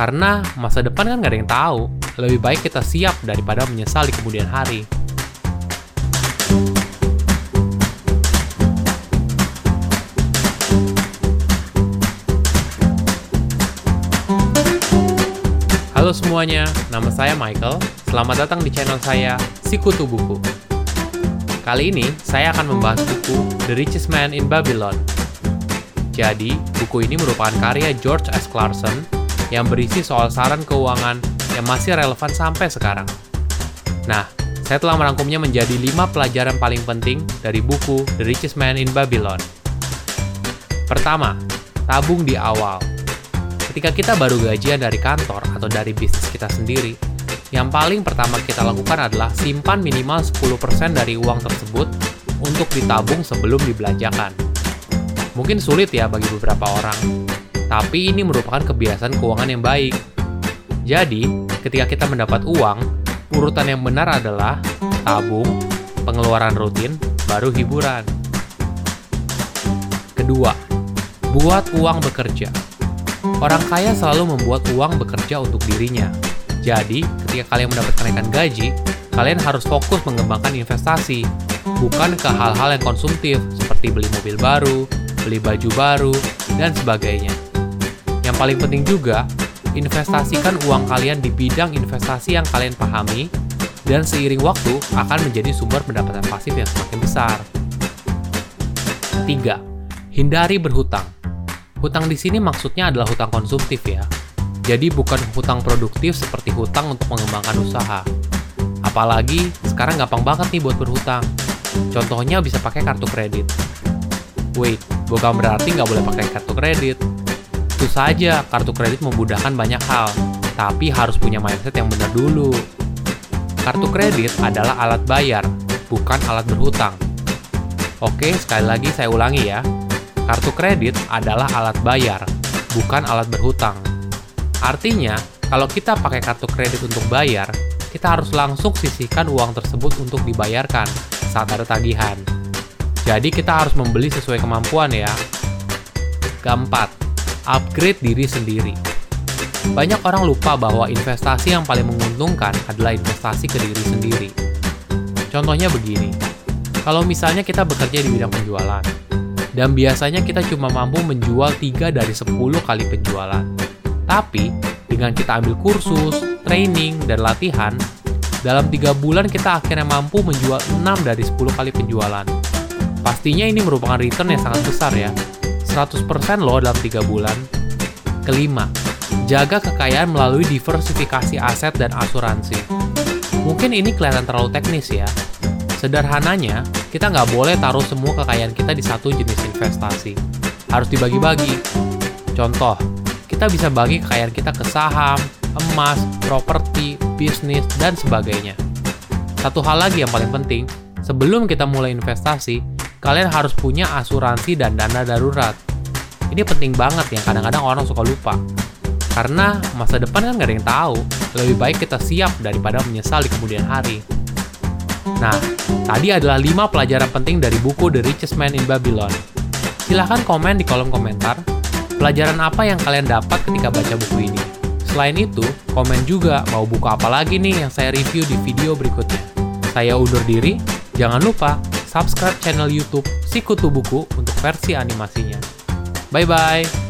Karena masa depan kan nggak ada yang tahu. Lebih baik kita siap daripada menyesal di kemudian hari. Halo semuanya, nama saya Michael. Selamat datang di channel saya, Sikutu Buku. Kali ini, saya akan membahas buku The Richest Man in Babylon. Jadi, buku ini merupakan karya George S. Clarkson yang berisi soal saran keuangan yang masih relevan sampai sekarang. Nah, saya telah merangkumnya menjadi 5 pelajaran paling penting dari buku The Richest Man in Babylon. Pertama, tabung di awal. Ketika kita baru gajian dari kantor atau dari bisnis kita sendiri, yang paling pertama kita lakukan adalah simpan minimal 10% dari uang tersebut untuk ditabung sebelum dibelanjakan. Mungkin sulit ya bagi beberapa orang, tapi ini merupakan kebiasaan keuangan yang baik. Jadi, ketika kita mendapat uang, urutan yang benar adalah tabung, pengeluaran rutin, baru hiburan. Kedua, buat uang bekerja. Orang kaya selalu membuat uang bekerja untuk dirinya. Jadi, ketika kalian mendapat kenaikan gaji, kalian harus fokus mengembangkan investasi, bukan ke hal-hal yang konsumtif seperti beli mobil baru, beli baju baru, dan sebagainya. Paling penting juga, investasikan uang kalian di bidang investasi yang kalian pahami, dan seiring waktu akan menjadi sumber pendapatan pasif yang semakin besar. 3. Hindari berhutang. Hutang di sini maksudnya adalah hutang konsumtif ya. Jadi bukan hutang produktif seperti hutang untuk mengembangkan usaha. Apalagi sekarang gampang banget nih buat berhutang. Contohnya bisa pakai kartu kredit. Wait, bukan berarti nggak boleh pakai kartu kredit. Itu saja, kartu kredit memudahkan banyak hal, tapi harus punya mindset yang benar dulu. Kartu kredit adalah alat bayar, bukan alat berhutang. Oke, sekali lagi saya ulangi ya Kartu kredit adalah alat bayar, bukan alat berhutang. Artinya, kalau kita pakai kartu kredit untuk bayar, kita harus langsung sisihkan uang tersebut untuk dibayarkan saat ada tagihan. Jadi kita harus membeli sesuai kemampuan ya. Keempat, upgrade diri sendiri. Banyak orang lupa bahwa investasi yang paling menguntungkan adalah investasi ke diri sendiri. Contohnya begini, kalau misalnya kita bekerja di bidang penjualan, dan biasanya kita cuma mampu menjual 3 dari 10 kali penjualan. Tapi, dengan kita ambil kursus, training, dan latihan, dalam 3 bulan kita akhirnya mampu menjual 6 dari 10 kali penjualan. Pastinya ini merupakan return yang sangat besar ya. 100% loh dalam 3 bulan. Kelima, jaga kekayaan melalui diversifikasi aset dan asuransi. Mungkin ini kelihatan terlalu teknis ya, Sederhananya, kita nggak boleh taruh semua kekayaan kita di satu jenis investasi. Harus dibagi-bagi. Contoh, kita bisa bagi kekayaan kita ke saham, emas, properti, bisnis, dan sebagainya. Satu hal lagi yang paling penting, sebelum kita mulai investasi, kalian harus punya asuransi dan dana darurat. Ini penting banget yang kadang-kadang orang suka lupa. Karena masa depan kan nggak ada yang tahu, lebih baik kita siap daripada menyesal di kemudian hari. Nah, tadi adalah 5 pelajaran penting dari buku The Richest Man in Babylon. Silahkan komen di kolom komentar, pelajaran apa yang kalian dapat ketika baca buku ini. Selain itu, komen juga mau buku apa lagi nih yang saya review di video berikutnya. Saya undur diri, jangan lupa subscribe channel YouTube Sikutu Buku untuk versi animasinya. Bye-bye!